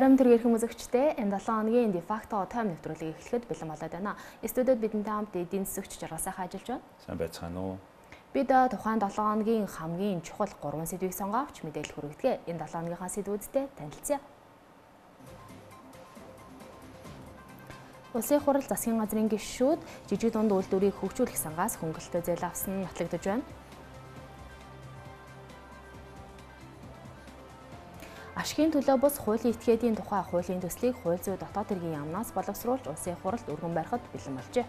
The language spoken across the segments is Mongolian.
оройн тэр эрхэм үзэгчтэй энэ 7 хоногийн дефакто тайм нэвтрүүлгийг эхлэхэд бэлэн болоод байна. Студиуд бидэнтэй хамт эдийн засгч жаргал сайхан ажиллаж байна. Сайн байцгаана уу? Бид тухайн 7 хоногийн хамгийн чухал 3 сэдвийг сонгоовч мэдээлэл хүргэдэг. Энэ 7 хоногийнхаа сэдвүүдтэй танилцъя. Улсын хурал засгийн газрын гишүүд жижиг дунд үйлдвэрийг хөгжүүлэх сангаас хөнгөлөлтөө зээл авсан нь нотлогдож байна. Ашигын төлөө бус хуулийн этгээдийн тухай хуулийн төслийг хууль зүйн дотоод хэргийн яамнаас боловсруулж улсын хуралд өргөн барихад бэлэн болжээ.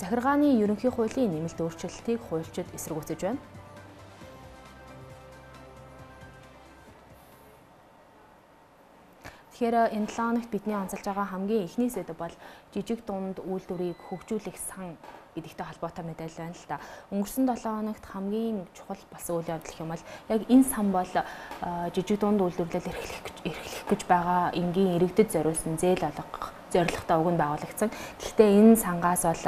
Захиргааны ерөнхий хуулийн нэмэлт өөрчлөлтийг хуульчид эсэргүүцэж байна. Тэгэхээр энэ 7 хоногт бидний онцолж байгаа хамгийн эхний сэдв бол жижиг дунд үйлдвэрийг хөгжүүлэх сан гэдэгтэй холбоотой мэдээлэл байна л да. Өнгөрсөн 7 хоногт хамгийн чухал болсон үйл явдал юм бол яг энэ сан бол жижиг дунд үйлдвэрлэл эрхлэх эрхлэх гэж байгаа энгийн иргэдэд зориулсан зээл олгох зорилготой уг нь байгуулагдсан. Гэхдээ энэ сангаас бол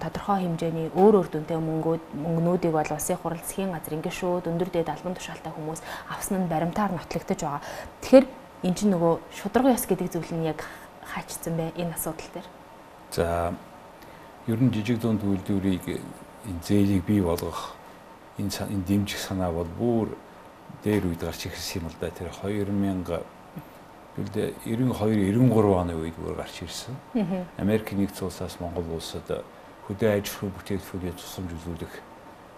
тодорхой хэмжээний өөр өөр дүнтэй мөнгүүд мөнгнүүдийг бол улсын хурал засгийн газрын гишүүд өндөр дэд албан тушаалтай хүмүүс авсан нь баримтаар нотлогдож байгаа. Тэгэхээр эн чинь нөгөө шударга ёс гэдэг зүйл нь яг хаачсан бэ энэ асуудал дээр. За ер нь жижиг дунд үйлдвэрийг энэ зээлийг бий болгох энэ энэ дэмжих санаа бол бүр дээр үед гарч ирсэн юм л да. Тэр 2000 Тэгвэл 92 93 оны үед бүр гарч ирсэн. Америк нэгдсэн улсаас Монгол улсад хөдөө аж ахуйн бүтээгдэхүүний тусламж үзүүлэх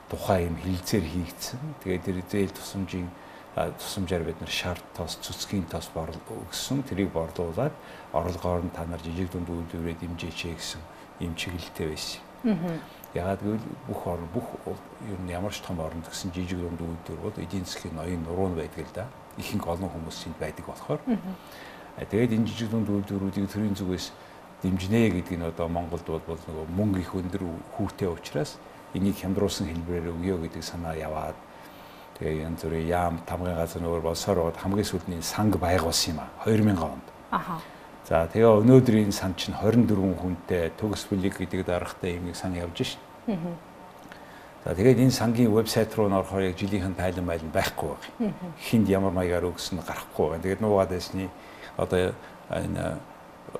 тухай юм хилцээр хийгдсэн. Тэгээд тэр зээл тусламжийн тусламжаар бид нар шарт тос цэцгийн тос өгсөн тэрийг борлуулад орлогоор нь та нар жижиг дунд үйлдвэрээ дэмжээч гэсэн юм чиглэлтэй байсан. Ягаад гэвэл бүх орн бүх ер нь ямар ч том орнд гэсэн жижиг дунд үйлдвэр бол эдийн засгийн ноён нуруу байдаг л да. Ихэнх олон хүмүүс энд байдаг болохоор. Тэгээд энэ жижиг дунд үйлдвэрүүдийг төрийн зүгээс дэмжинэ гэдэг нь одоо Монголд бол нөгөө мөнгө их өндөр хүүтэй учраас энийг хямдруулсан хэлбэрээр өгөө гэдэг санаа яваад Тэгээ янз бүрийн яам тамгын газар нөр болсоор хамгийн сүүлний санг байгуулсан юм а 2000 онд. Аха. За тэгээ өнөөдрийн сан чинь 24 хүнтэй төгс бүлэг гэдэг даргатай юм сан явж шин. За тэгээд энэ сангийн вебсайт руу н орохоор яг жилийнхэн тайлан байлан байхгүй баг. Хинд ямар маягаар өгсөн гарахгүй байна. Тэгээд нуугаад байсны одоо энэ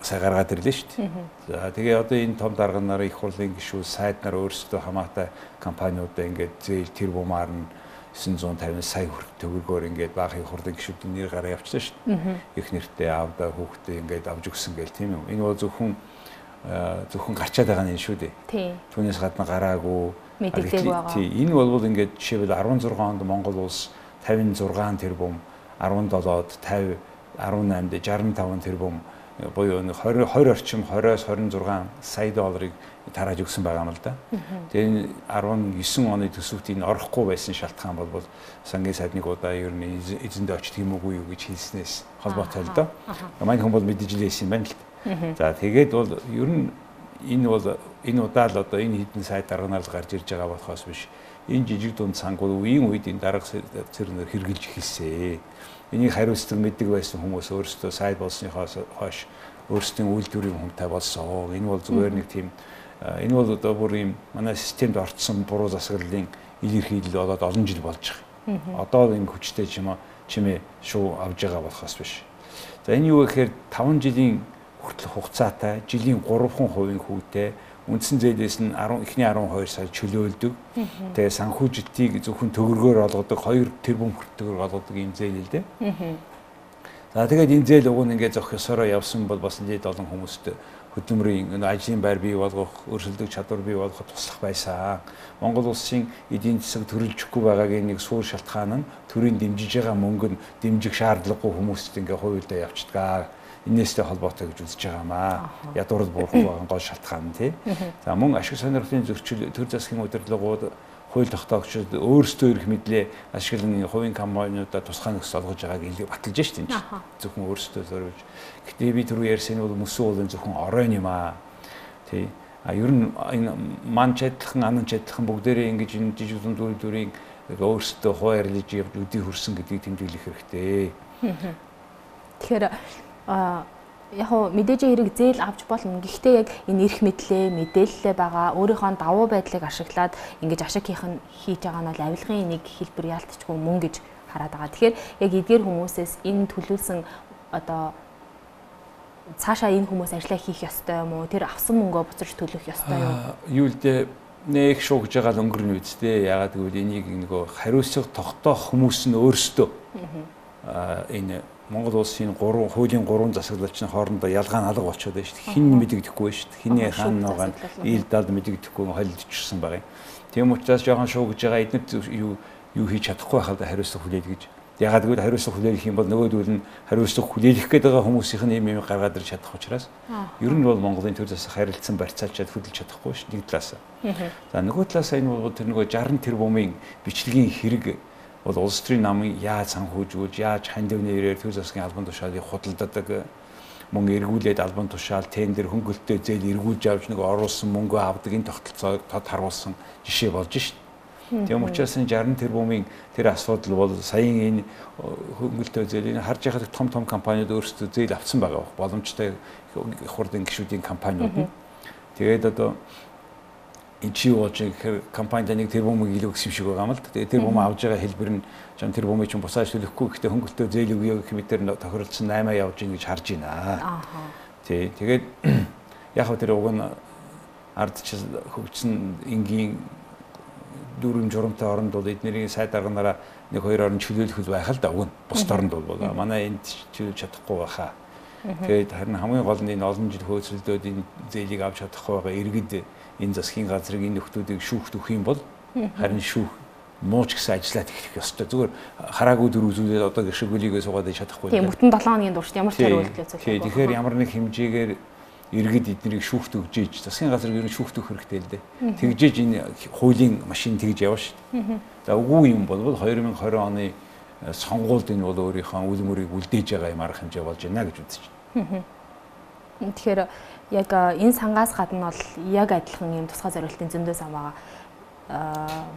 сая гаргаад ирлээ шүү дээ. За тэгээ одоо энэ том дарганаар их хурлын гишүүд сайд нар өөрсдөө хамаатай компаниудаа ингээд зээл тэр бумаар нь 950 сая төгрөгөөр ингээд баахын хурлын гишүүдийн нэр гараа явчихлаа шүү дээ. Их нэртэй аавда хүүхдээ ингээд авч өгсөн гэл тийм үү. Энэ бол зөвхөн зөвхөн гарчаад байгаа нь шүү дээ. Түүнээс гадна гараагүй мэдээлэл байгаа. Тийм энэ бол ингээд жишээлбэл 16 онд Монгол улс 56 тэрбум 17-д 50 18-д 65 тэрбум буюу 20 20 орчим 20-оос 26 сая долларыг тарааж өгсөн байгаа юм л да. Тэгээ 19 оны төсөвт энэ орохгүй байсан шалтгаан бол сангийн сайдныг удаа ер нь эзэндээ очт юм уугүй юу гэж хэлснээс холбоотой л доо. Манай хүн бол мэдэж лээсэн байна л да. За тэгээд бол ер нь энэ бол энэ удаа л одоо энэ хідэн сайд дарганаар гарч ирж байгаа болохоос биш энэ жижиг дунд бол үеийн үед энэ дарга цэрнэр хэрглэж эхэлсэн. Энийг хариуцлага мэддэг байсан хүмүүс өөрсдөө сайд болсныхоос хойш өөрсдийн үйлдвэрийн хүнтэй болсон. Энэ бол зүгээр нэг тийм энэ бол одоо бүр юм манай системд орцсон буруу засаглалын илэрхийлэл болоод олон жил болж байгаа. Одоо энэ хүчтэй чимээ чимээ шуу авж байгаа болохоос биш. За энэ юу гэхээр 5 жилийн хүртэлх хугацаатай жилийн 3% хүүтэй үндсэн зээлээс нь 10 эхний 12 сар чөлөөлдөг. Тэгээ санхүүжилтийг зөвхөн төгрөгөөр олгодог 2 тэрбум хүртэлгээр олгодог юм зээл л дээ. За тэгээд энэ зээл уг нь ингээд зөх ёсороо явсан бол бас нийт олон хүмүүст хөдөлмөрийн ажлын байр бий болгох, өрсөлдөх чадвар бий болгоход туслах байсан. Монгол улсын эдийн засаг төрөлжихгүй байгаагийн нэг суур шалтгаан нь төрийн дэмжиж байгаа мөнгө нь дэмжих шаардлагагүй хүмүүст ингээ хувьдаа явчихдаг энэстэй холбоотой гэж үзэж байгаамаа. Ядуурд буурахгүй байгаа гол шалтгаан нь тий. За мөн ашиг сонирхлын зөрчил төр засгийн удирдлагууд хууль тогтоогчид өөрсдөө ирэх мэдлээ ашиглан хувийн компаниудаа тусгай нөхцөл олгож байгааг илүү баталж шít энэ зөвхөн өөрсдөө зориулж. Гэтэ би түрүү ярьсан нь бол мөсөн уулын зөвхөн оройн юм аа. Тий. А ер нь энэ манч адилхан ананч адилхан бүгдээрээ ингэж энэ жижиг дунд үйлдвэрийг өөрсдөө хуваарлаж явж үдий хөрсөн гэдгийг тэмдэглэх хэрэгтэй. Тэгэхээр яг хөө мэдээж хэрэг зээл авч болно. Гэхдээ яг энэ эрх мэдлээ, мэдээлэлээ байгаа өөрийнхөө давуу байдлыг ашиглаад ингэж ашиг хийх нь хийж байгаа нь бол авилгын нэг хэлбэр яалтчгүй мөн гэж хараад байгаа. Тэгэхээр яг эдгээр хүмүүсээс энэ төлүүлсэн одоо цаашаа энэ хүмүүс ажиллаа хийх ёстой юм уу? Тэр авсан мөнгөө буцаж төлөх ёстой юу? Юу л дээ нэг шуугж байгаа л өнгөрнө үсттэй. Ягаад гэвэл энийг нөгөө хариуцлага тогтоох хүмүүс нь өөрсдөө энэ Монгол улсын 3 хуулийн 3 засаглалчны хоорондоо ялгаа нь алга болчиход байна шүү дээ. Хин мэдэгдэхгүй байна шүү дээ. Хиний хаан нугаа ил дал мэдэгдэхгүй холилдчихсан байгаа юм. Тийм учраас жоохон шуугж байгаа эднэрт юу юу хийж чадахгүй байхад хариуцлага хүлээл гэж. Ягаад гэвэл хариуцлага хүлээх юм бол нөгөөдөл нь хариуцлага хүлээх гээд байгаа хүмүүсийнх нь юм юм гаргаад ирж чадах учраас ер нь бол Монголын төр засаг харилцан барьцаалчаад хөдөлж чадахгүй шүү нэг талаас. За нөгөө талаас энэ бол тэр нөгөө 60 тэрбумын бичлэгийн хэрэг бол улс төрийн намын яаж санхүүжүүлж яаж хандив нэрээр төр засгийн албан тушаалыг худалдадаг мөн эргүүлээд албан тушаал тендер хөнгөлөлтөө зээл эргүүлж авч нэг оруулсан мөнгө авдаг энэ тогтолцоог тод харуулсан жишээ болж шít. Тийм учраас 60 тэрбумын тэр асуудал бол саяын энэ хөнгөлөлтөө зээл энэ харж байхад том том компаниуд өөрсдөө зээл авсан байгаа боломжтой хурдан гişүүдийн компаниуд нь. Тэгээд одоо энэ чи болж гэхээр компанид нэг тэрбумыг илүү гэсэн шиг байгаа юм л. Тэгээд тэрбум авж байгаа хэлбэр нь жан тэрбумыг чинь бусааж төлөхгүй гэхдээ хөнгөлтөө зээл өгөө гэх мэт тэр тохиролцсон 8 явж ийн гэж харж байна. Аа. Тий. Тэгээд яг хөө тэр уг нь ардчил хөгжсөн энгийн дүүрэн журамтай оронд бол эднэрийн сайд арганаараа нэг хоёр орн чөлөөлөх байх л да уг нь бус оронд бол манай энд чөлөөлж чадахгүй байхаа. Тэгээд харин хамгийн гол нь энэ олон жил хөөцөлдөөд энэ зээлийг авч чадахгүй байгаа иргэд энэ засгийн газрыг энэ нөхдүүдийг шүүхт өгөх юм бол харин шүүх мууч гэсэн ажиллаад эхлэх ёстой. Зүгээр хараагүй дүр үзүүлээд одоо гişг гөлийгөө суугаад чадахгүй. Тийм бүтэн 7 хоногийн турш ямар ч хариулт үзүүлэх. Тийм тэгэхээр ямар нэг хэмжээгээр иргэд эднийг шүүхт өгж ийж засгийн газрыг ер нь шүүхт өгөх хэрэгтэй л дээ. Тэгжээж энэ хуулийн машин тэгж явна шүү дээ. За үгүй юм бол 2020 оны сонгуульд энэ бол өөрийнхөө үл мөрийг үлдээж байгаа юм арга хэмжээ болж байна гэж үзэж байна. Тэгэхээр яг энэ сангаас гадна бол яг адилхан юм тусгай зорилтын зөндөө сан байгаа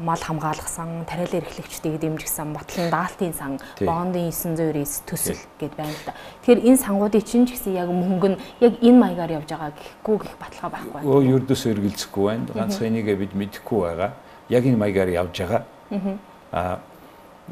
мал хамгаалах сан, тариалан эрхлэгчдийг дэмжигсэн батлан даалтын сан, бондын 999 төсөл гэд байна л да. Тэгэхээр энэ сангуудын чинь ч гэсэн яг мөнгө нь яг энэ маягаар явж байгаа гэхгүй гэх баталгаа байхгүй. Өө ердөөсөө эргэлзэхгүй байна. Ганцхан энийгээ бид мэдэхгүй байгаа. Яг энэ маягаар явж байгаа. Аа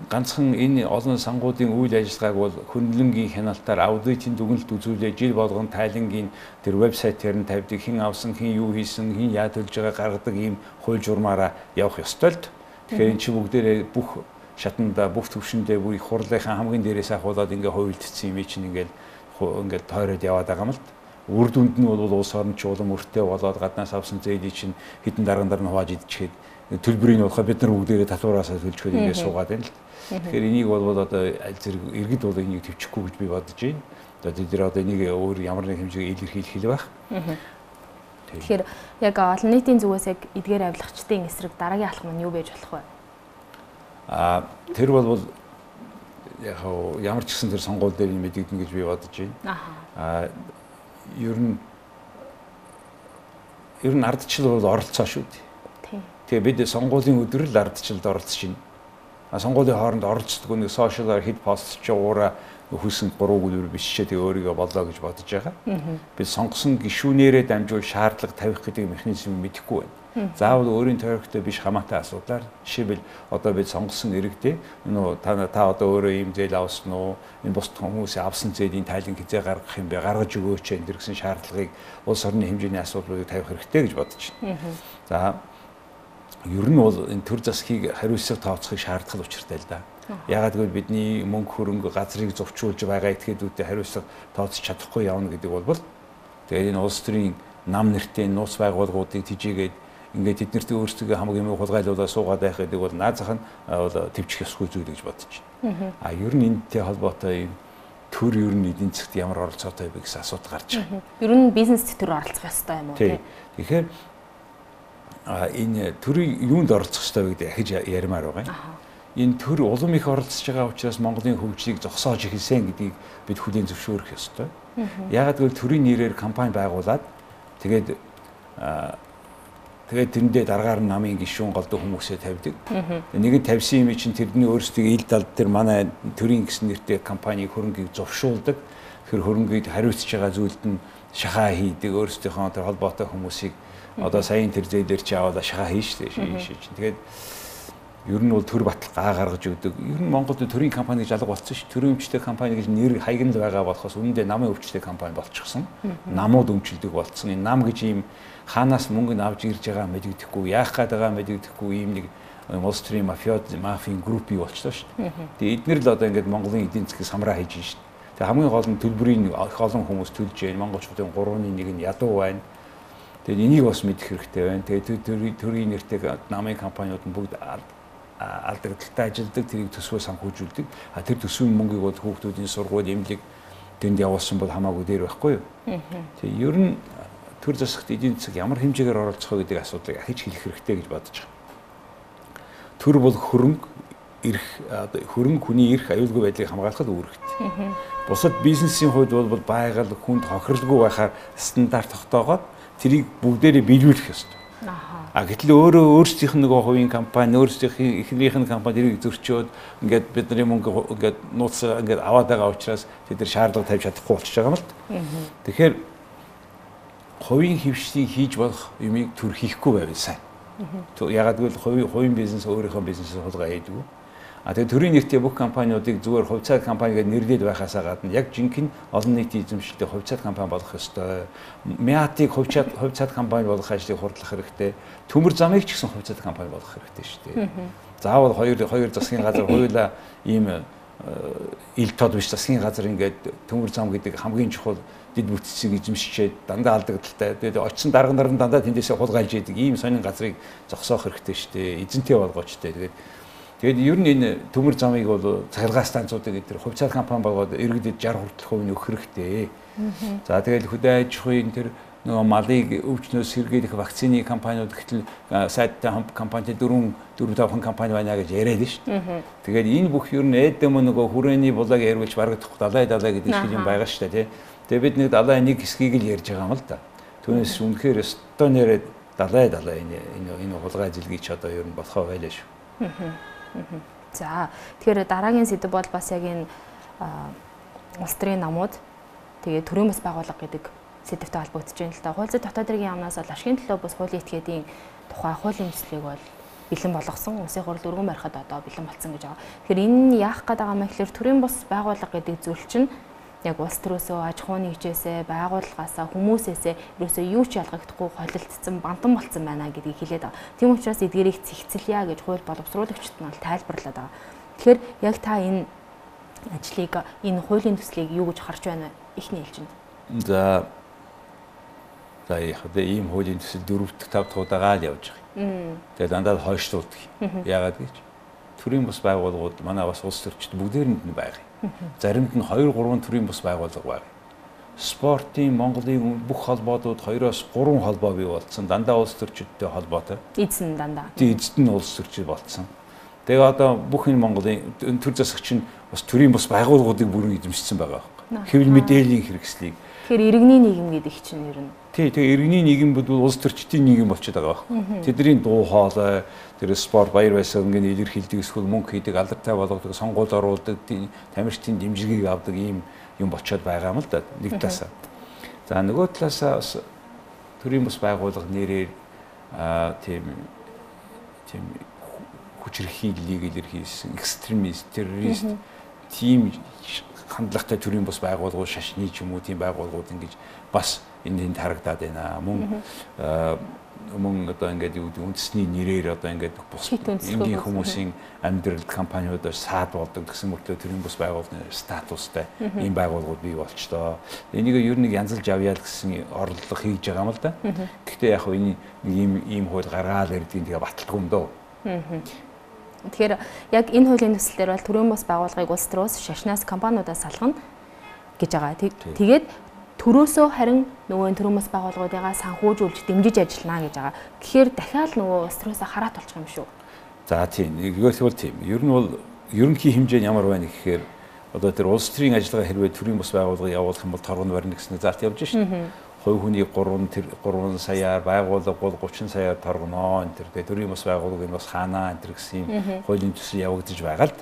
ганцхан энэ олон сангуудын үйл ажиллагааг бол хөндлөнгийн хяналтаар аудитын дүгнэлт үзүүлээ. Жил болгон тайлангийн тэр вебсайтээр нь тавьдаг. Хэн авсан хэн юу хийсэн хэн яа төлж байгаа гаргадаг ийм хууль журмаараа явах ёстой л тэгэхээр эн чинь бүгдээрээ бүх шатанда бүх төвшөндөө бүр их хурлынхаа хамгийн дээрээс ахуулаад ингээ хувилдсан юм чинь ингээл ингээл тойроод яваад байгаа юм л үр дүнд нь бол улс орон ч улам өртөө болоод гаднаас авсан зээлийг чинь хідэн даргандар нь хувааж идчихэд төлбөрийг нь болохоо бид нар бүгдээрээ татвараасаа төлжөхөд ингэ суугаад байна л. Тэгэхээр энийг бол одоо аль зэрэг иргэд бол энийг төвчөхгүй гэж би бодож байна. Одоо тэд нар одоо энийг өөр ямар нэг хэмжээгээр илэрхийлэх хэл байх. Тэгэхээр яг олон нийтийн зүгээс яг эдгээр авилгачдын эсрэг дараагийн алхам нь юу байж болох вэ? Аа тэр бол яг ямар ч гэсэн тэр сонгуул дээр мэдэгдэн гэж би бодож байна. Аа ер нь ер нь ардчил бол оролцоо шүү дээ. Тэгээ бид сонгуулийн өдөр л ардчилд оролцож байна. А сонгуулийн хооронд оролцдог нэг сошиалар хэд пост ч уура хүйсэн 3 гүлэр биччихээ тэгээ өөрийгөө болоо гэж бодож байгаа. Бид сонгосон гишүүнээрээ дамжуул шаардлага тавих гэдэг механизм мэдэхгүй байна. Заавал өөрийн тойрогтой биш хамаатай асуудлаар жишээлбэл одоо бид сонгосон иргэдээ нөө та та одоо өөрөө ийм зээл авсан уу? Энэ бус хүмүүсийн авсан зээлийн тайлан хизээ гаргах юм бэ? Гаргаж өгөөч энэ гэсэн шаардлагыг улс орны хэмжээний асуудлуудыг тавих хэрэгтэй гэж бодож байна. За ер нь бол энэ төр засгийг хариуцлага тооцохыг шаардах учиртай л да. Ягаад гэвэл бидний мөнгө хөрөнгө газрыг зовчуулж байгаа этгээдүүдэд хариуцлага тооцож чадахгүй явна гэдэг бол тэгээд энэ улс төрийн нам нэртэй нууц байгууллагуудыг тижээгээд ингээд тэднэрт өөрсдөө хамаг юм хулгайлуулаад суугаад байх гэдэг бол наазах нь бол төвчих ёсгүй зүйл гэж бодож байна. А ер нь энэтэй холбоотой юм төр ер нь эдийн засгт ямар оролцоотой вэ гэсэн асуудал гарч байгаа. Ер нь бизнес төр оролцох ёстой юм уу тийм. Тэгэхээр энэ төрийн юунд оролцох ёстой вэ гэдэг ахиж ярмаар байгаа юм. Энэ төр улам их оролцож байгаа учраас Монголын хөгжлийг зогсоож эхэлсэн гэдгийг бид хүлээн зөвшөөрөх ёстой. Яагаад гэвэл төрийн нэрээр компани байгуулад тэгээд тэгээд тэрэндээ дараагаар нь намын гишүүн голдуу хүмүүсээ тавьдаг. Нэг нь тавьсан юм чинь тэрний өөрсдөө ил далд тэр манай төрийн гэсэн нэртэй компани хөрөнгийг зовшуулдаг. Тэр хөрөнгийг хариуцж байгаа зүйлд нь шахаа хийдэг. Өөрсдийнхөө тэр холбоотой хүмүүсийг Одоо саяын тэр зээлэр чи аваад шахаа хийн штэ шийш чинь. Тэгээд ер нь бол төр батал гаа гаргаж өгдөг. Ер нь Монголд төрийн компани гэж алга болсон шүү. Төрийн өмчтэй компани гэж нэр хаягнал байгаа болохоос үүндээ намын өвчтэй компани болчихсон. Намууд өмчлөдөг болцсон. Энэ нам гэж ийм хаанаас мөнгө авж ирж байгаа мэдэгдэхгүй, яах гээд байгаа мэдэгдэхгүй ийм нэг улс төрийн мафиод мафийн групп бий болчлоо шүү. Тэгээ эдгээр л одоо ингээд Монголын эдийн засгийг самраа хийж шүү. Тэгээ хамгийн гол нь төлбөрийн их олон хүмүүс төлж байна. Монголчуудын 3-ны 1 нь ядуу байна. Тэгээд энийг бас мэдэх хэрэгтэй байна. Тэгээд төрийн нэртэй намын компаниуд нь бүгд алдагдaltaй ажилдаг тэрийг төсвөө санхүүжүүлдэг. А тэр төсвийн мөнгийг бол хүүхдүүдийн сургууль, эмнэлэг тэнд явуулсан бол хамаагүй дээр байхгүй юу? Тэгээ ер нь төр засагт эдийн засаг ямар хэмжээгээр оролцох вэ гэдэг асуудлыг ахиж хэлэх хэрэгтэй гэж бодож байгаа. Төр бол хөрөнгө эрх хөрөнгө хүний эрх аюулгүй байдлыг хамгаалахад үүрэгтэй. Бусад бизнесийн хувьд бол байгаль хүнд хохирлгүй байхаар стандарт тогтоогоод тэрийг бүгдээрээ биелүүлэх ёстой. А гэтэл өөрөө өөрсдийнх нь нөгөө хувийн компани, өөрсдийнх ихнийх нь компани тэрийг зөрчөөд ингээд бидний мөнгө ингээд нууц ингээд аваад байгаа учраас тэд нар шаардлага тавьж чадахгүй болчихж байгаа юм л. Тэгэхээр хувийн хөвшлийн хийж болох юмыг төр хийхгүй байвал сайн. Ягаад гэвэл хувийн хувийн бизнес өөрийнхөө бизнесээ хулгай хийдэг. А тэгээ төрийн нэртэй бүх компаниудыг зүгээр хувьцаат компани гэж нэрлээд байхаасаа гадна яг жинхэнэ олон нийтийн эзэмшилтэй хувьцаат компани болох ёстой. Мяатыг хувьцаат хувьцаат компани болох ажлыг хурдлах хэрэгтэй. Төмөр замыг ч гэсэн хувьцаат компани болох хэрэгтэй шүү дээ. Заавал хоёр хоёр засгийн газар хоёулаа ийм э, ил тод биш засгийн газар ингээд төмөр зам гэдэг хамгийн чухал дид бүтцийг эзэмшчихэд дандаа алдагдaltaй. Тэгээд очсон дарга нар нь дандаа тэндээсээ хулгайлж идэг ийм сонин газрыг зогсоох хэрэгтэй шүү дээ. Эзэнтэй болгооч дээ. Тэгээд Тэгээд ер нь энэ төмөр замыг бол цахилгаан станцуудыг эдгээр хувьцаат компани болгоод иргэдэд 60 хүртэл хувь нь өгөх хэрэгтэй. За тэгээд хөдөө аж ахуйн тэр нөгөө малыг өвчнөөс сэргийлэх вакцины компаниуд гэтэл сайттай компанид дөрвөн дөрвөн тавхан компани байна гэж яриад нь шүү. Тэгээд энэ бүх ер нь эдэм нөгөө хүрээний булаг ярилж барагдах далай далай гэдэг шиг юм байгаа шүү дээ тий. Тэгээд бид нэг далай нэг хэсгийг л ярьж байгаа юм л да. Түүнээс үнэхээр өстой нэрээ далай далай энэ энэ хулгай ажилгийч одоо ер нь болохоо байлаа шүү. За тэгэхээр дараагийн сэдв бол бас яг энэ улс төрийн намууд тэгээ төрийн бас байгууллага гэдэг сэдвтэй холбогдож байна л та. Хууль зүйн дотоод хэргийн яамнаас бол ашигын төлөө бас хуулийн этгээдийн тухай хуулийн төслийг бол бэлэн болгосон. Улсын хурл өргөн барихад одоо бэлэн болсон гэж байгаа. Тэгэхээр энэ яах гээд байгаа юм гэхээр төрийн бус байгууллага гэдэг зүйл чинь яг улс төрөөсөө аж ахуйн нэгжээсээ байгууллагаасаа хүмүүсээсээ ерөөсөө юу ч ялгагдахгүй холилдсон бантан болцсон байна гэдгийг хэлээд байгаа. Тийм учраас эдгээрийг цэгцэлье гэж хууль боловсруулагчид нь тайлбарлаад байгаа. Тэгэхээр яг та энэ ажлыг энэ хуулийн төслийг юу гэж харж байна ихний хэлжинд. За За яг одоо ийм хуулийн төсөл дөрөвт тав туудагаа л явж байгаа. Тэгээ дандаа хойшлуулдаг. Яагаад гэж төрийн бас байгууллагууд манай бас улс төрчид бүгдээрэнд нь байгаа. Заримд нь 2 3 төрлийн бус байгууллага байна. Спортын Монголын бүх холбоодууд 2-оос 3 холбоо бий болсон. Дандаа улс төрчидтэй холбоотой. Эзэн дандаа. Тийм эзэн нь улс төрчид болсон. Тэгээ одоо бүх энэ Монголын төр засагч нь бас төрийн бус байгууллагуудыг бүрэн эзэмшсэн байгаа байхгүй. Хэвлэл мэдээллийн хэрэгслийг. Тэгэхээр иргэний нийгэм гэдэг чинь ер нь. Тий, тэгээ иргэний нийгэм бол улс төрчдийн нийгэм болчиход байгаа байхгүй. Тэдний дуу хоолой, тэр спорт баяр баясгалан илэрхийлдэг эсвэл мөнгө хийдэг алдартай болгодог сонгуул оруулдаг тамирчдын дэмжигийг авдаг ийм юм болчиход байгаа юм л да нэг талаасаа. За нөгөө талаасаа бас төрийн бас байгууллага нэрээр аа тийм тийм хүчрхийллийг илэрхийлсэн экстремист террорист тийм хандлагатай төрийн бас байгууллагууд шашны ч юм уу тийм байгууллагууд ингэж бас энэ тэнд харагдаад байна. Мөн мөн одоо ингээд юу гэдэг үндэсний нэрээр одоо ингээд бус энгийн хүмүүсийн амьдралд компаниудаар саад болдог гэсэн мөртлөө тэрийн бус байгууллагын статустай ийм байгууллагууд бий болчдоо. Энийг ер нь янзалж авъя л гэсэн орлого хийж байгаа юм л да. Гэхдээ яг энэ нэг ийм ийм хууль гаргаал ирдгийг тэгээ баталдаг юм дөө. Тэгэхээр яг энэ хуулийн төсөл дээр бол төрийн бус байгууллагыг улс төрөөс шашнаас компаниудаас салгана гэж байгаа. Тэгээд төрөөсөө харин нөгөө төрөмөс байгууллагуудыгаа санхүүжүүлж дэмжиж ажиллана гэж байгаа. Тэгэхээр дахиад нөгөө улс төрөөсөө хараат болчих юм шүү. За тийм. Бол тийм. Ер нь бол ерөнхий хэмжээ нь ямар байна гэхээр одоо тэр улс төрийн ажиллагаа хэрвээ төрийн бус байгууллага явуулах юм бол торгон барьна гэсэн зарт явж шин. Хувь хүний 3 тэр 3 саяар байгууллага бол 30 саяар торгоноо энэ тэр тэгээ төрийн бус байгууллага энэ бас хаанаа энэ тэр гэсэн юм. Хуулийн төсөл явагдаж байгаа л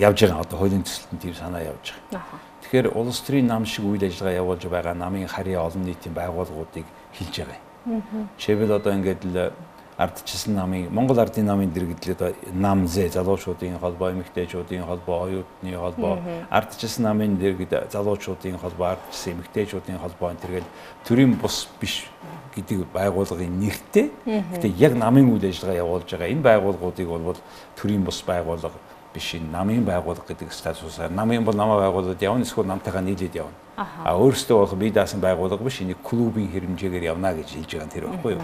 явж байгаа. Одоо хуулийн төсөлтөнд тийм санаа явж байгаа. Тэгэхээр улс төрийн нам шиг үйл ажиллагаа явуулж байгаа намын харийн олон нийтийн байгууллагуудыг хилж байгаа. Юм. Жишээлбэл одоо ингээд л ардчилсан намын Монгол ардын намын дэргэдлээд нам зэ залуучуудын холбоо, эмэгтэйчүүдийн холбоо, оюутны холбоо, ардчилсан намын дэргэд залуучуудын холбоо, ардчилсан эмэгтэйчүүдийн холбоо энэ төргээл төрийн бус биш гэдэг байгууллагын нэртэй. Гэтэ яг намын үйл ажиллагаа явуулж байгаа энэ байгууллагуудыг бол төрийн бус байгууллага биш энэ намын байгууллага гэдэг статусаар намын бол намаа байгууллагад явна эсвэл намтайгаа нийлээд явна. А өөрөөсөө болох бие даасан байгууллага биш энийг клубын хэмжээгээр явна гэж хэлж байгаа юм тэр байхгүй юу?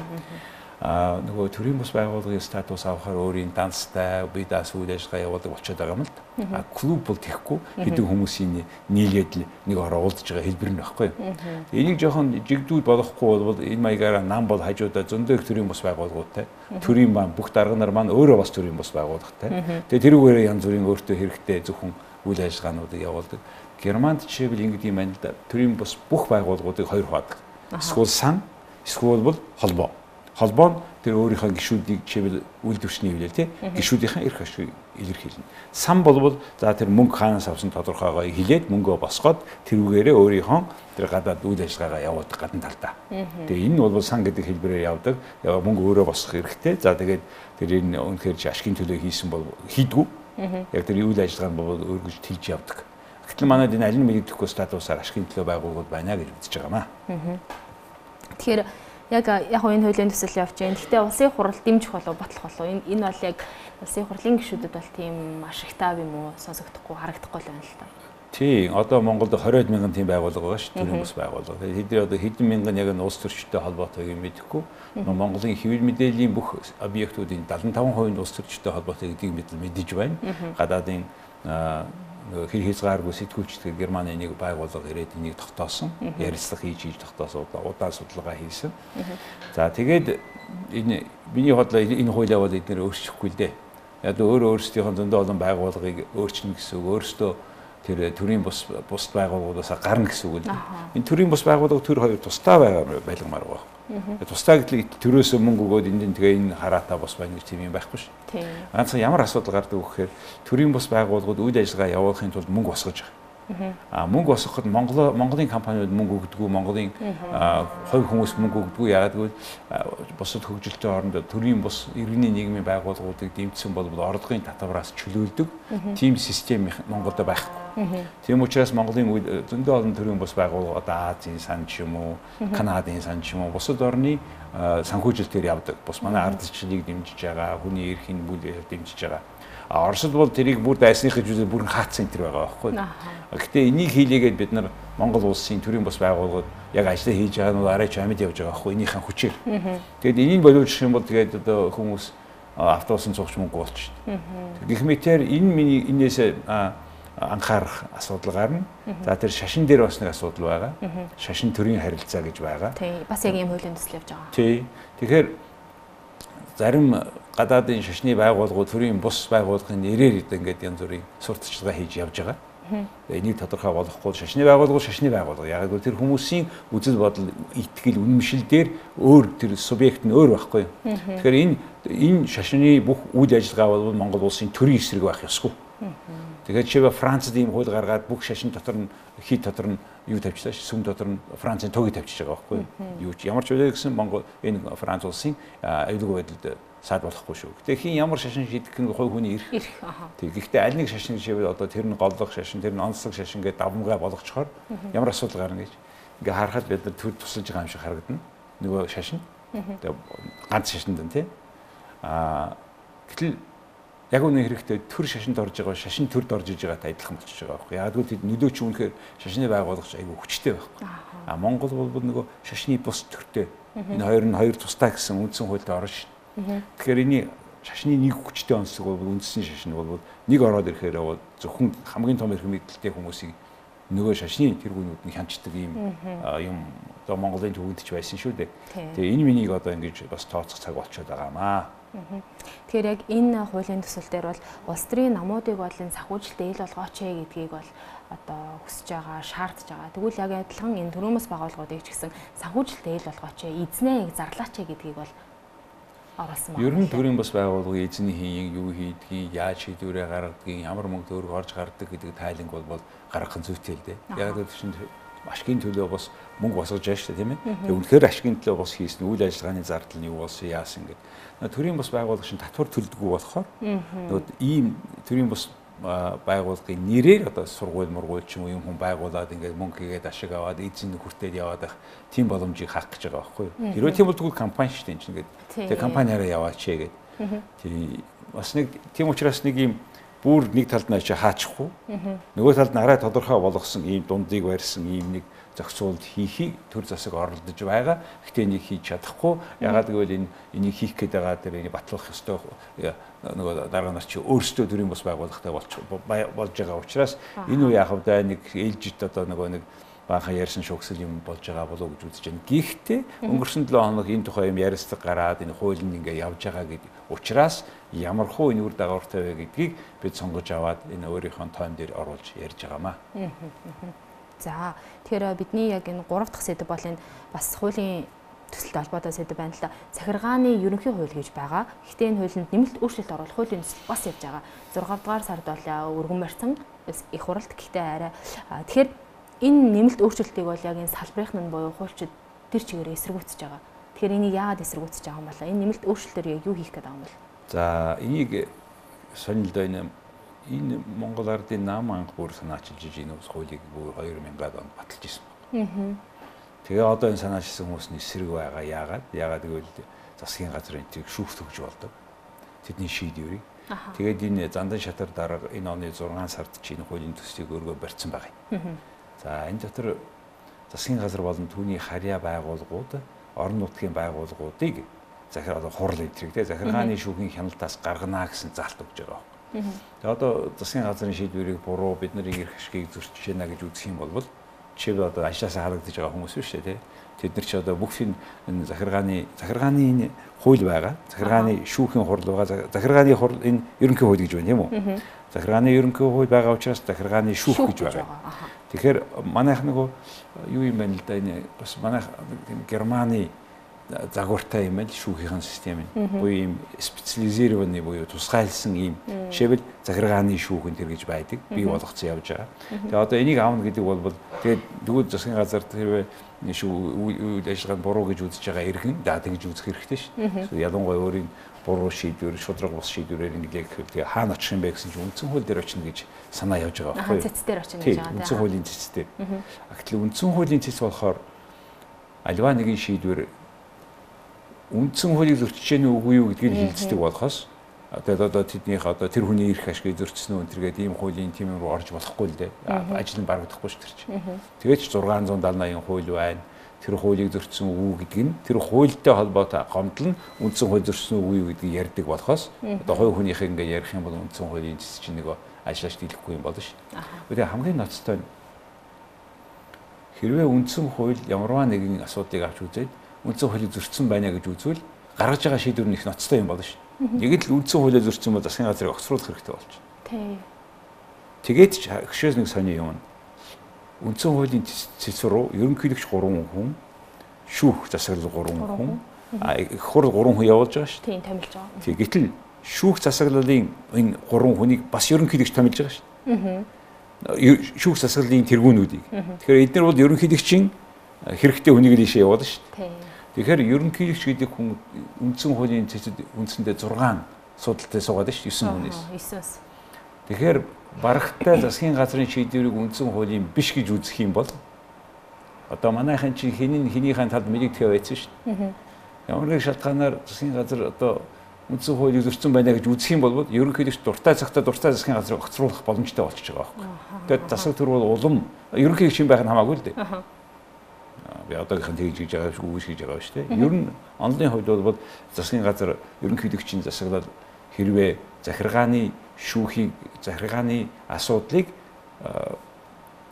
Нөгөө төрийн бус байгууллагын статус авахаар өөрийн данстай бие даасан үйл ажиллагаа явуулдаг болчиход байгаа юм л да. А клуб бол тэхгүй хэдэн хүмүүсийн нийлээд л нэг ороо уулзж байгаа хэлбэр нь байхгүй. Энийг жоохон жигдүүл болохгүй бол энэ маягаараа нам бол хажуудаа зөндөө их төрийн бус байгууллагуудтай төрийн баан бүх дарга нар маань өөрөө бас төрийн бус байгууллагатай. Тэгээ тэрүүгээрээ янз бүрийн өөртөө хэрэгтэй зөвхөн үйл ажиллагаануудыг явуулдаг. Германд жишээлбэл ингэдэг юм байна л да. Төрийн бус бүх байгууллагуудыг хоёр хуваадаг. Эсвэл сан, эсвэл бол холбоо холбоо нь тэр өөрийнхөө гişүүдийг чивэл үйлдвэрчний хэлээ тий гişүүдийн эрх ашиг илэрхийлнэ. Сан болвол за тэр мөнгө хаанаас авсан тодорхойгоо хэлээд мөнгөө босгоод тэрүүгээрээ өөрийнхөө тэр гадаад үйл ажиллагаагаа явуулдаг гадна талдаа. Тэгээ энэ бол сан гэдэг хэлбэрээр явдаг. Мөнгө өөрөө босгох хэрэгтэй. За тэгээд тэр энэ үнэхээр ашигын төлөө хийсэн бол хийдгүү. Яг тэр үйл ажиллагаа нь бол өргөж тэлж явдаг. Гэтэл манайд энэ аль нь мэддэхгүй статусаар ашигын төлөө байгууллагууд байна гэж үзэж байгаа маа. Тэгэхээр яг яг энэ хуулийн төсөл явж байна. Гэхдээ улсын хурал дэмжих болов батлах болов энэ энэ бол яг улсын хурлын гишүүдэд бол тийм маш их тав юм уу сонсогдохгүй харагдахгүй л байна л та. Тий, одоо Монголд 20 мянган тийм байгууллага байгаа шүү, төрийн бас байгууллага. Хэдий одоо хэдэн мянган яг улс төрчтэй холбоотой юм мэдэхгүй. Монголын хэвлэл мэдээллийн бүх объектуудын 75% нь улс төрчтэй холбоотой гэдгийг мэдэж байна. Гадаадын нөгөө хэр хязгааргүй сэтгүүлчдэр Германы нэг байгууллага ирээд энийг тогтоосон. Ярилцлага хийж хийж тогтоосон удаа судалгаа хийсэн. За тэгээд энэ миний бодлоо энэ хуулиа бол эдгээр өөрчлөхгүй л дээ. Яг өөр өөрсдийнх нь зөндөө олон байгууллагыг өөрчнө гэсэн үг. Өөрсдөө тэр төрийн бус бус байгууллагуудаас гарна гэсэн үг л. Энэ төрийн бус байгууллага төр хоёр тусдаа байгаа байлгамаар байгаа. Тусдаа гэтэл төрөөсөө мөнгө өгөөд энд тэгээ энэ хараатаа бос байна гэж тийм юм байхгүй шүү. Ганцхан ямар асуудал гардаг вэ гэхээр төрийн бус байгууллагууд үйл ажиллагаа явуулахын тулд мөнгө босгож байгаа. А мөнгө босгоход Монгол Монголын компаниуд мөнгө өгдөггүй, Монголын хувь хүмүүс мөнгө өгдөггүй. Яагаад гэвэл бусад хөгжилтэй оронд төрийн бус иргэний нийгмийн байгууллагуудыг дэмжсэн бол орлогын татвараас чөлөөлдөг. Тим систем Монголд байхгүй. Тийм учраас Монголын зөндөө олон төрлийн бус байгууллага одоо Азийн сан ч юм уу, Канадын сан ч юм уу бусад орны санхүүжилтээр явдаг. Бус манай ардчлалыг дэмжиж байгаа, хүний эрхийн бүлээр дэмжиж байгаа Оросд бол тэрийг бүр дайсных гэж үзээ бүрэн хаацсан энэ байгаа байхгүй. Гэхдээ энийг хийлээгээд бид нар Монгол улсын төрийн бас байгууллагууд яг ажиллаа хийж байгаа нь арай ч амьд явж байгаа байхгүй энийхэн хүчээр. Тэгэд энийг боловсруулах юм бол тэгээд одоо хүмүүс автобусын цугч мөнгө болчихно. Гэх мэтээр энэ миний энээс анхаарах асуудал гарна. За тэр шашин дээр бас нэг асуудал байгаа. Шашин төрийн харилцаа гэж байгаа. Тий. Бас яг ийм хуулийн төсөл явж байгаа. Тий. Тэгэхээр зарим гадаадын шашны байгууллагууд төрийн бус байгууллагын нэрээр ингээд янз бүрийн сурталчилгаа хийж явж байгаа. Энийг тодорхой болгохгүй шашны байгууллага шашны байгууллага. Яг л тэр хүмүүсийн үзэл бодол, итгэл, үнэмшил дээр өөр тэр субъект нь өөр байхгүй. Тэгэхээр энэ энэ шашны бүх үйл ажиллагаа бол Монгол улсын төрийн эсрэг байх ёсгүй. Тэгээд чивэ Францад ийм хууль гаргаад бүх шашин дотор нь хий дотор нь юу тавьчихлаа ш сүм дотор нь Францын тогийг тавьчихж байгаа байхгүй юу ч ямар ч үйл гэсэн Монгол энэ Франц улсын аюулгүй байдалд саад болохгүй шүү. Гэтэ хин ямар шашин шийдэх гин хой хүний аа. Тэг. Гэхдээ аль нэг шашин шивэл одоо тэр нь голлох шашин, тэр нь онцлог шашин гэдэг давмгаа болгочхоор ямар асуудал гарна гэж. Ингээ харахад бид нар төр тусалж байгаа юм шиг харагдана. Нөгөө шашин. Тэг ганц шашинд нь тий. Аа гэтэл яг үнэ хэрэгтэй төр шашинд орж байгаа шашин төрд орж иж байгаатай адилхан болчихж байгаа байхгүй. Яг л нөлөө чи үнэхээр шашны байгуулагч айгүй хүчтэй байхгүй. А Монгол бол нөгөө шашны бус төртэй. Энэ хоёр нь хоёр тустай гэсэн үндсэн хуульд орно шүү. Тэгэхээр энэ шашны нэг хүчтэй онцлог бол үндэсний шашин бол нэг ороод ирэхээр бол зөвхөн хамгийн том эрх мэдэлтэй хүмүүсийг нөгөө шашны тэргүүнүүд нь хянчдаг юм юм одоо Монголын төвөнд ч байсан шүү дээ. Тэгээ энэ миний одоо ингэж бас тооцох цаг болчиход байгаамаа. Тэгэхээр яг энэ хуулийн төсөл дээр бол улс төрийн намуудыг бол энэ санхүүжилтээ ил болгооч ээ гэдгийг бол одоо хүсэж байгаа, шаардж байгаа. Тэгвэл яг адилхан энэ төрөөмөс байгууллагуудыг ч гэсэн санхүүжилтээ ил болгооч ээ, эзнээ зарлаач ээ гэдгийг бол оруулсан байна. Ер нь төрийн бас байгууллага эзний хийн юу хийдгийг, яаж шийдвэрээ гаргадгийг, ямар мөнгө төгрөг орж гардаг гэдэг тайланг бол гаргах зүйтэй л дээ. Яг л чинь ашигын төлөө бас мөнгө босгож байгаа шүү дээ тийм ээ. Тэгээ үнэхээр ашигын төлөө бас хийсэн үйл ажиллагааны зардал нь юу болсон яасан гэдэг. Төрийн бас байгууллага шин татвар төлдөггүй болохоор нөгөө ийм төрийн бас байгууллагын нэрээр одоо сургууль мургуул ч юм уу юм хүн байгуулад ингээд мөнгө хийгээд ашиг аваад эзэн хүртээд яваад байх тийм боломжийг хаах гэж байгаа байхгүй юу. Хэрвээ тийм бол тэгвэл компани шүү дээ ингээд тэгээ компаниараа яваач ээ гэдэг. Тийм бас нэг тийм учраас нэг юм бүр нэг талд нь ачаа хаачихгүй. Нөгөө талд нь арай тодорхой болгосон ийм дундыг барьсан ийм нэг зохицуулт хийхийг төр засаг оролдож байгаа. Гэхдээ энийг хийж чадахгүй. Ягаад гэвэл энэ энийг хийх гээд байгаа тэр энийг батлах ёстой нөгөө дараа нар чи өөрсдөө төрийн бас байгууллагатай болж болж байгаа учраас энэ үе яхав да нэг ээлжит одоо нөгөө нэг баахан ярьсан шугсэл юм болж байгаа болов уу гэж үзэж байна. Гэхдээ өнгөрсөн 7 хоног энэ тухай юм ярицлага гараад энэ хууль нь ингээ явж байгаа гэдэг учраас ямар хуу энэ үр дагавартай вэ гэдгийг бид сонгож аваад энэ өөрийнхөө тоон дээр оруулж ярьж байгаамаа. За тэгэхээр бидний яг энэ 3 дахь сэдв бол энэ бас хуулийн төсөлтэй холбоотой сэдв байна л да. Захиргааны ерөнхий хууль гэж байгаа. Гэхдээ энэ хуулинд нэмэлт өөрчлөлт оруулах хуулийн төсөл бас явж байгаа. 6 дугаар сард бол өргөн барьсан их хуралд гэхдээ арай тэгэхээр энэ нэмэлт өөрчлөлтийг бол яг энэ салбарын нь буюу хуульчид тэр чигээр эсэргүүцэж байгаа. Тэгэхээр энийг яагаад эсэргүүцэж байгаа юм бол энэ нэмэлт өөрчлөлтөөр яг юу хийх гээд байгаа юм бол? За энийг сонилдоо энэ энэ Монгол ардын нам анх бүр санаачилж энэ ус хуулийг бүр 2000-ад онд баталж исэн. Аа Тэгээ одоо энэ санаачилсан хүмүүсний эсрэг байгаа. Яагаад? Яагаад гэвэл засгийн газар энтрийг шүүх төгж болдог. Тэдний шийдвэрийг. Тэгээд энэ зандан шатар дарга энэ оны 6 сард чинь хуулийн төслийг өргөө барьсан байгаа. За энэ дотор засгийн газар болон түүний харьяа байгууллагууд орон нутгийн байгууллагуудыг захир одоо хурал энтрийг те захиргааны шүүхийн хяналтаас гаргана гэсэн залт өгж байгаа. Тэгээ одоо засгийн газрын шийдвэрийг буруу бид нар ирэх ашгийг зөрчиж байна гэж үзэх юм бол чив одоо ажлаасаа харагдаж байгаа хүмүүс биш үү те. Тэд нар ч одоо бүх энэ захиргааны захиргааны энэ хууль байгаа. Захиргааны шүүхийн хурал байгаа. Захиргааны хурал энэ ерөнхий хууль гэж байна тийм үү? Захиргааны ерөнхий хууль байгаа учраас захиргааны шүүх гэж байгаа. Тэгэхээр манайх нөгөө юу юм байна л да энэ бас манайх Германы загвартай юм л шүүхийн систем нь. Буюу ийм специализированный буюу тусгайлсан ийм жишээвэл захиргааны шүүхэн төр гэж байдаг. Бий болгоцсон явж байгаа. Тэгээ одоо энийг аавна гэдэг бол тэгээд тэгвэл засгийн газар тэрвээ шүү үйл ажиллагаанд буруу гэж үзэж байгаа иргэн да тэгж үзэх хэрэгтэй шүү. Ялангуяа өөрийн буруу шийдвэр, шудраг бус шийдвэрээр нэг яг тэгээ хаана очих юм бэ гэсэн чинь үндсэн хууль дээр очино гэж санаа явж байгаа байхгүй юу? Цэц дээр очино гэж байгаа. Үндсэн хуулийн цэц дээр. Гэтэл үндсэн хуулийн цэц болохоор альва нэгэн шийдвэр үндсэн хуулийг зөрчиж гэнэ үгүй юу гэдгийг хилцдэг болохоос тэгээд одоо тэднийх одоо тэр хүний эрх ашгийг зөрчсөн үү тэргээд ийм хуулийн тим рүү орж болохгүй л дээ. Ажил нь барагдахгүй ш тэр чинь. Тэгээд ч 670-80 хууль байна. Тэр хуулийг зөрчсөн үү гэдг нь тэр хуультай холбоотой гомдол нь үндсэн хууль зөрчсөн үгүй юу гэдгийг ярьдаг болохоос одоо хувь хүнийхээ ингээ ярих юм бол үндсэн хуулийн зэс чинь нэг ажиллаж дийлэхгүй юм болно ш. Тэгээд хамгийн ноцтой нь хэрвээ үндсэн хууль ямарваа нэгэн асуудлыг авч үзээд үндсэн хуулийг зөрчсөн байна гэж үзвэл гаргаж байгаа шийдвэр нь их ноцтой юм болно шүү. Яг л үндсэн хуулийг зөрчсөн бол засгийн газрыг огцруулах хэрэгтэй болж байна. Тэгээд ч хөшөөс нэг сони юм. Үндсэн хуулийн цэцвэр рүү ерөнхийлөгч 3 хүн, шүүх засаглал 3 хүн, хурл 3 хүн явуулж байгаа шүү. Тийм томилж байгаа. Тий гэтэл шүүх засаглалын энэ 3 хүнийг бас ерөнхийлөгч томилж байгаа шүү. Аа. Шүүх засаглалын тэргүүнүүдийг. Тэгэхээр эдгээр бол ерөнхийлөгчийн хэрэгтэй хүнийг л ийшээ явуулна шүү. Тий Тэгэхээр ерөнхийлөгч гэдэг хүн үндсэн хуулийн цэцэд үндсэндээ 6 судалтай суугаад шүү 9 хүнээс. 9-өөс. Тэгэхээр барагтай засгийн газрын шийдвэрийг үндсэн хуулийн биш гэж үзэх юм бол одоо манайхан чи хинийн хинийхэн талд мэдэгдэхэ байсан шүү. Ямар нэг шалтгаанаар засгийн газар одоо үндсэн хуулийг зөрчсөн байна гэж үзэх юм бол ерөнхийлөгч дуртай цагтаа дуртай засгийн газрыг огцруулах боломжтой болчихж байгаа байхгүй. Тэгээд засаг төр бол улам ерөнхийлөгч юм байх нь хамаагүй л дээ би одоогийнхан тэгж хийж байгаа шүү үгүйс хийж байгаа шүү дээ. Ер нь онлын хувьд бол засгийн газар ерөнхийлөгчийн засаглал хэрвээ захиргааны шүүхийг захиргааны асуудлыг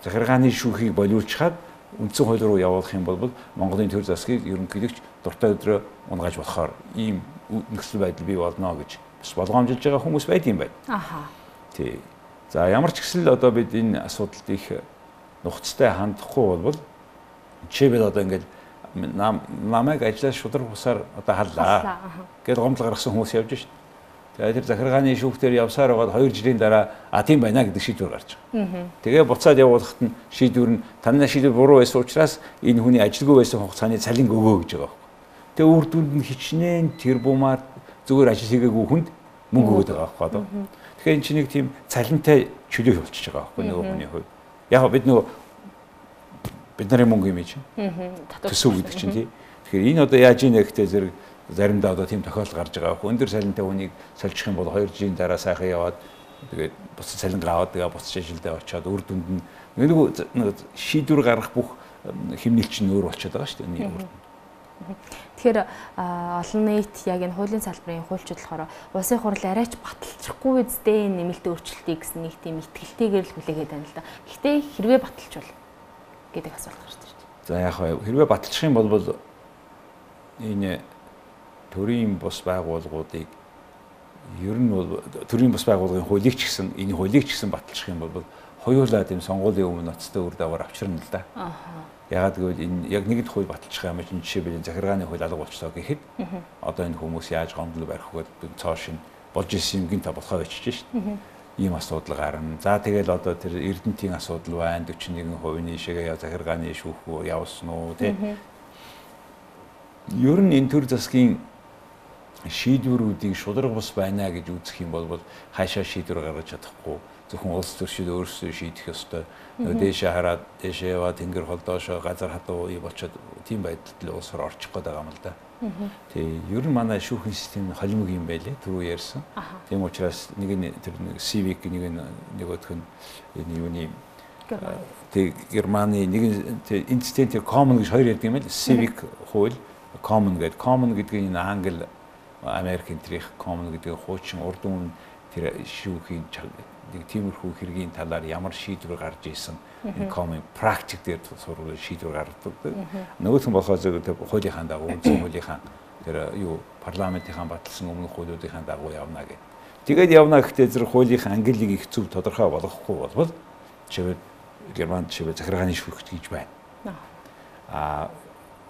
захиргааны шүүхийг болиулчихад үндсэн хууль руу явуулах юм бол Монголын төр засгийг ерөнхийлөгч дуртай өдрөө унгааж болохоор ийм нөхцөл байдал бий болно гэж бас болгоомжилж байгаа хүмүүс байд юм байна. Аха. Тий. За ямар ч гэсэн л одоо бид энэ асуудалд их нухацтай хандахгүй бол Жишээлбэл одоо ингээд намайг ажлаас шудраг бусаар одоо халлаа. Гэт гомдол гаргасан хүмүүс явж шít. Тэгээд тэр захиргааны шүүхтэр явсаар байгаад 2 жилийн дараа а тийм байна гэдэг шийдвэр гарч байгаа. Тэгээ буцаад явуулахад нь шийдвэр нь танай шийдвэр буруу байсан учраас энэ хүний ажилгүй байсан хугацааны цалин өгөө гэж байгаа. Тэгээ үр дүнд нь хичнээн тэр бумаар зүгээр ажил хийгээгүй хүнд мөнгө өгöd байгаа байхгүй. Тэгэхээр энэ чинь нэг тийм цалинтай чөлөө болчихж байгаа байхгүй нөгөө хүний хувьд. Яг бид нөгөө бид нарын мөнгө юм чинь. Төсөв гэдэг чинь тий. Тэгэхээр энэ одоо яаж ийнэ гэхдээ зэрэг заримдаа одоо тийм тохиолдол гарч байгаа. Өндөр цалинтай хүнийг сольчих юм бол 2 жилийн дараа сайхан яваад тэгээд буцаж цалин аваад тэгээ буцаж ажилдаа очиод үр дүнд нь нэг шийдвэр гаргах бүх хэмнэлч нь өөр болчиход байгаа шүү дээ. Тэгэхээр олон нийт яг энэ хуулийн салбарын хуульчид болохоор улсын хурал арайч баталчихгүй үедээ нэмэлт өөрчлөлтийг гэсэн нэг тийм ихтгэлтэйгээр л хүлээгээд байна л да. Гэхдээ хэрвээ баталчвал гэдэг асуулт гарч ирж байна. За яг хэрвээ баталчих юм бол энэ төрийн бус байгууллагуудыг ер нь бол төрийн бус байгууллагын хуулийг ч гэсэн энэ хуулийг ч гэсэн баталчих юм бол хоёулаа тийм сонгуулийн өмнө ноцтой үр дагавар авчирна л да. Ягаад гэвэл энэ яг нэгд хууль баталчих юм чинь жишээ бил захиргааны хууль алга болчлоо гэхэд одоо энэ хүмүүс яаж гомдол барих вэ цоо шин болж исэн юм гин та болохоо бичиж шít. Ийм асуудал гарна. За тэгэл одоо тэр Эрдэнтийн асуудал байна 41% нийшээгээ захиргааны шүүх явуулсан уу тий. Ер нь энэ төр засгийн шийдвэрүүдийг шударга бус байна гэж үзэх юм бол хаашаа шийдвэр гаргаж чадахгүй зөвхөн улс төршид өөрсдөө шийдэх ёстой. Нөгөө дээшээ хараад дээшээ яваа тэнгэр холдоошоо газар хатуу болчиход тийм байдалд улс руу орчих гээд байгаа юм л да. Тий, ер нь манай шүүхийн систем холимог юм байлээ түрүү ярьсан. Тийм учраас нэг нь тэр нэг Civic нэг нь нөгөөх нь энэ юуны тий Германы нэг инцидент common гэж хоёр ярьдаг юм байл. Civic хууль common гэдэг. Common гэдэг нь англи Америк энтрих common гэдэг хуучин урд өмнө тэр шүүхийн нэг тиймэрхүү хэргийн талаар ямар шийдвэр гарч ийсэн common practice дээр сурвал шийдвэр гаргадаг. Нөгөөх нь болохоор зөв хуулийнхаа дагуу үндсэн хуулийнхаа тэр юу парламентынхаа баталсан өмнөх хуулиудынхаа дагуу явна гэдэг. Тэгээд явна гэхдээ зэрэг хуулийнхаа ангиллыг их зөв тодорхой болгохгүй болбол чивэл Германд чивэл захиргааны шүүх гэж байна. Аа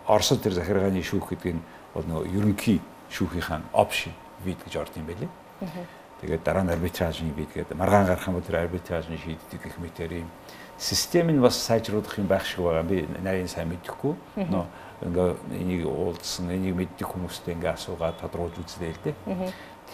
Оросд тэр захиргааны шүүх гэдэг нь бол нөгөө ерөнхий шүүхийнхэн option вид гэж орд юм байлээ. Тэгээд дараа нь арбитражны вид гэдэг маргаан гарах юм бол тэр арбитражны шийддэг гэх мэтэр юм систем нь бас сайжруулах юм байх шиг байгаа. Би нарийн сайн мэдэхгүй. Нөө ингээ энийг уулзсан, энийг мэддэг хүмүүстэй ингээ асуугаад тодруулж үзлээ л дээ.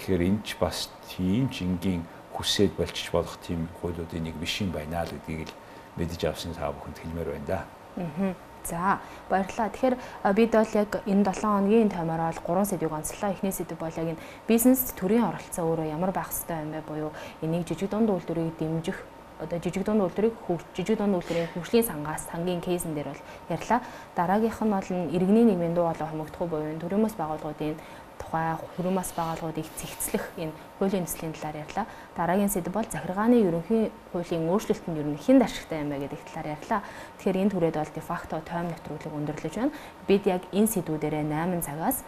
Тэгэхээр энэ ч бас тийм ч энгийн хүсээд болчих болох тийм хуулиудын нэг биш юм байна л гэдгийг л мэдэж авсан та бүхэнд хэлмээр байна да. Аа. За баярлалаа. Тэгэхээр бид бол яг энэ 7 хоногийн таймаар бол 3 сэдвийг онцлоо. Эхний сэдв бол яг энэ бизнес төрийн оролцоо өөрөө ямар байх ёстой юм бэ буюу энийг жижиг дунд үйлдвэрийг дэмжих одоо жижиг дунд үйлдвэрийг жижиг дунд үйлдвэрийн хөгжлийн сангаас сангийн кейсэн дээр бол ярьлаа. Дараагийнх нь бол иргэний нийгмийн дуу хоолой хомогдох буюу төрийн бас байгууллагуудын тухай хөрөн бас байгууллагуудыг цэгцлэх энэ хуулийн нислэгийн талаар ярьлаа. Дараагийн сэдв бол захиргааны ерөнхий хуулийн өөрчлөлт нь ер нь хэн ашигтай юм бэ гэдэг талаар ярьлаа. Тэгэхээр энэ түрээд бол дефакто тойм нэвтрүүлэг өндөрлөж байна. Бид яг энэ сэдвүүдэрээ 8 цагаас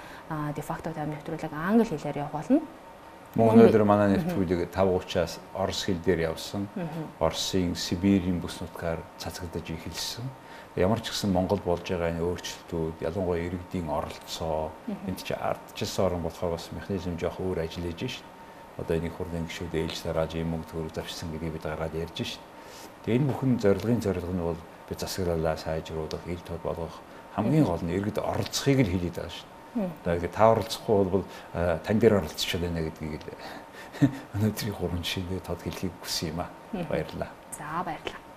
дефакто тойм нэвтрүүлэг англи хэлээр болно. Мөн өнөөдөр манай нэвтрүүлэг 5:30-аас орос хэл дээр явсан. Оросын Сибирийн бүс нутгаар цацагдаж эхэлсэн ямар ч гэсэн Монгол болж байгаа энэ өөрчлөлтүүд ялангуяа иргэдийн оролцоо энд чи ардчилсан орн болохоор бас механизм жоох өөр ажиллаж шít. Одоо энийг хурлын гишүүд ээлж тарааж юм мөнгө төгрөг завшсан гэдгийг бид гараад ярьж шít. Тэгээ энэ бүхэн зорилгын зорилго нь бол би засаглалаа сайжруулах, ил тод болгох хамгийн гол нь иргэд оролцохыг л хэлээд байгаа шít. Одоо ингэ та оролцохгүй бол тань дээр оролцчиход байна гэдгийг л өнөөдрийн гурван жишээнд тод хэлхийг хүсэн юм аа. Баярлалаа. За баярлалаа.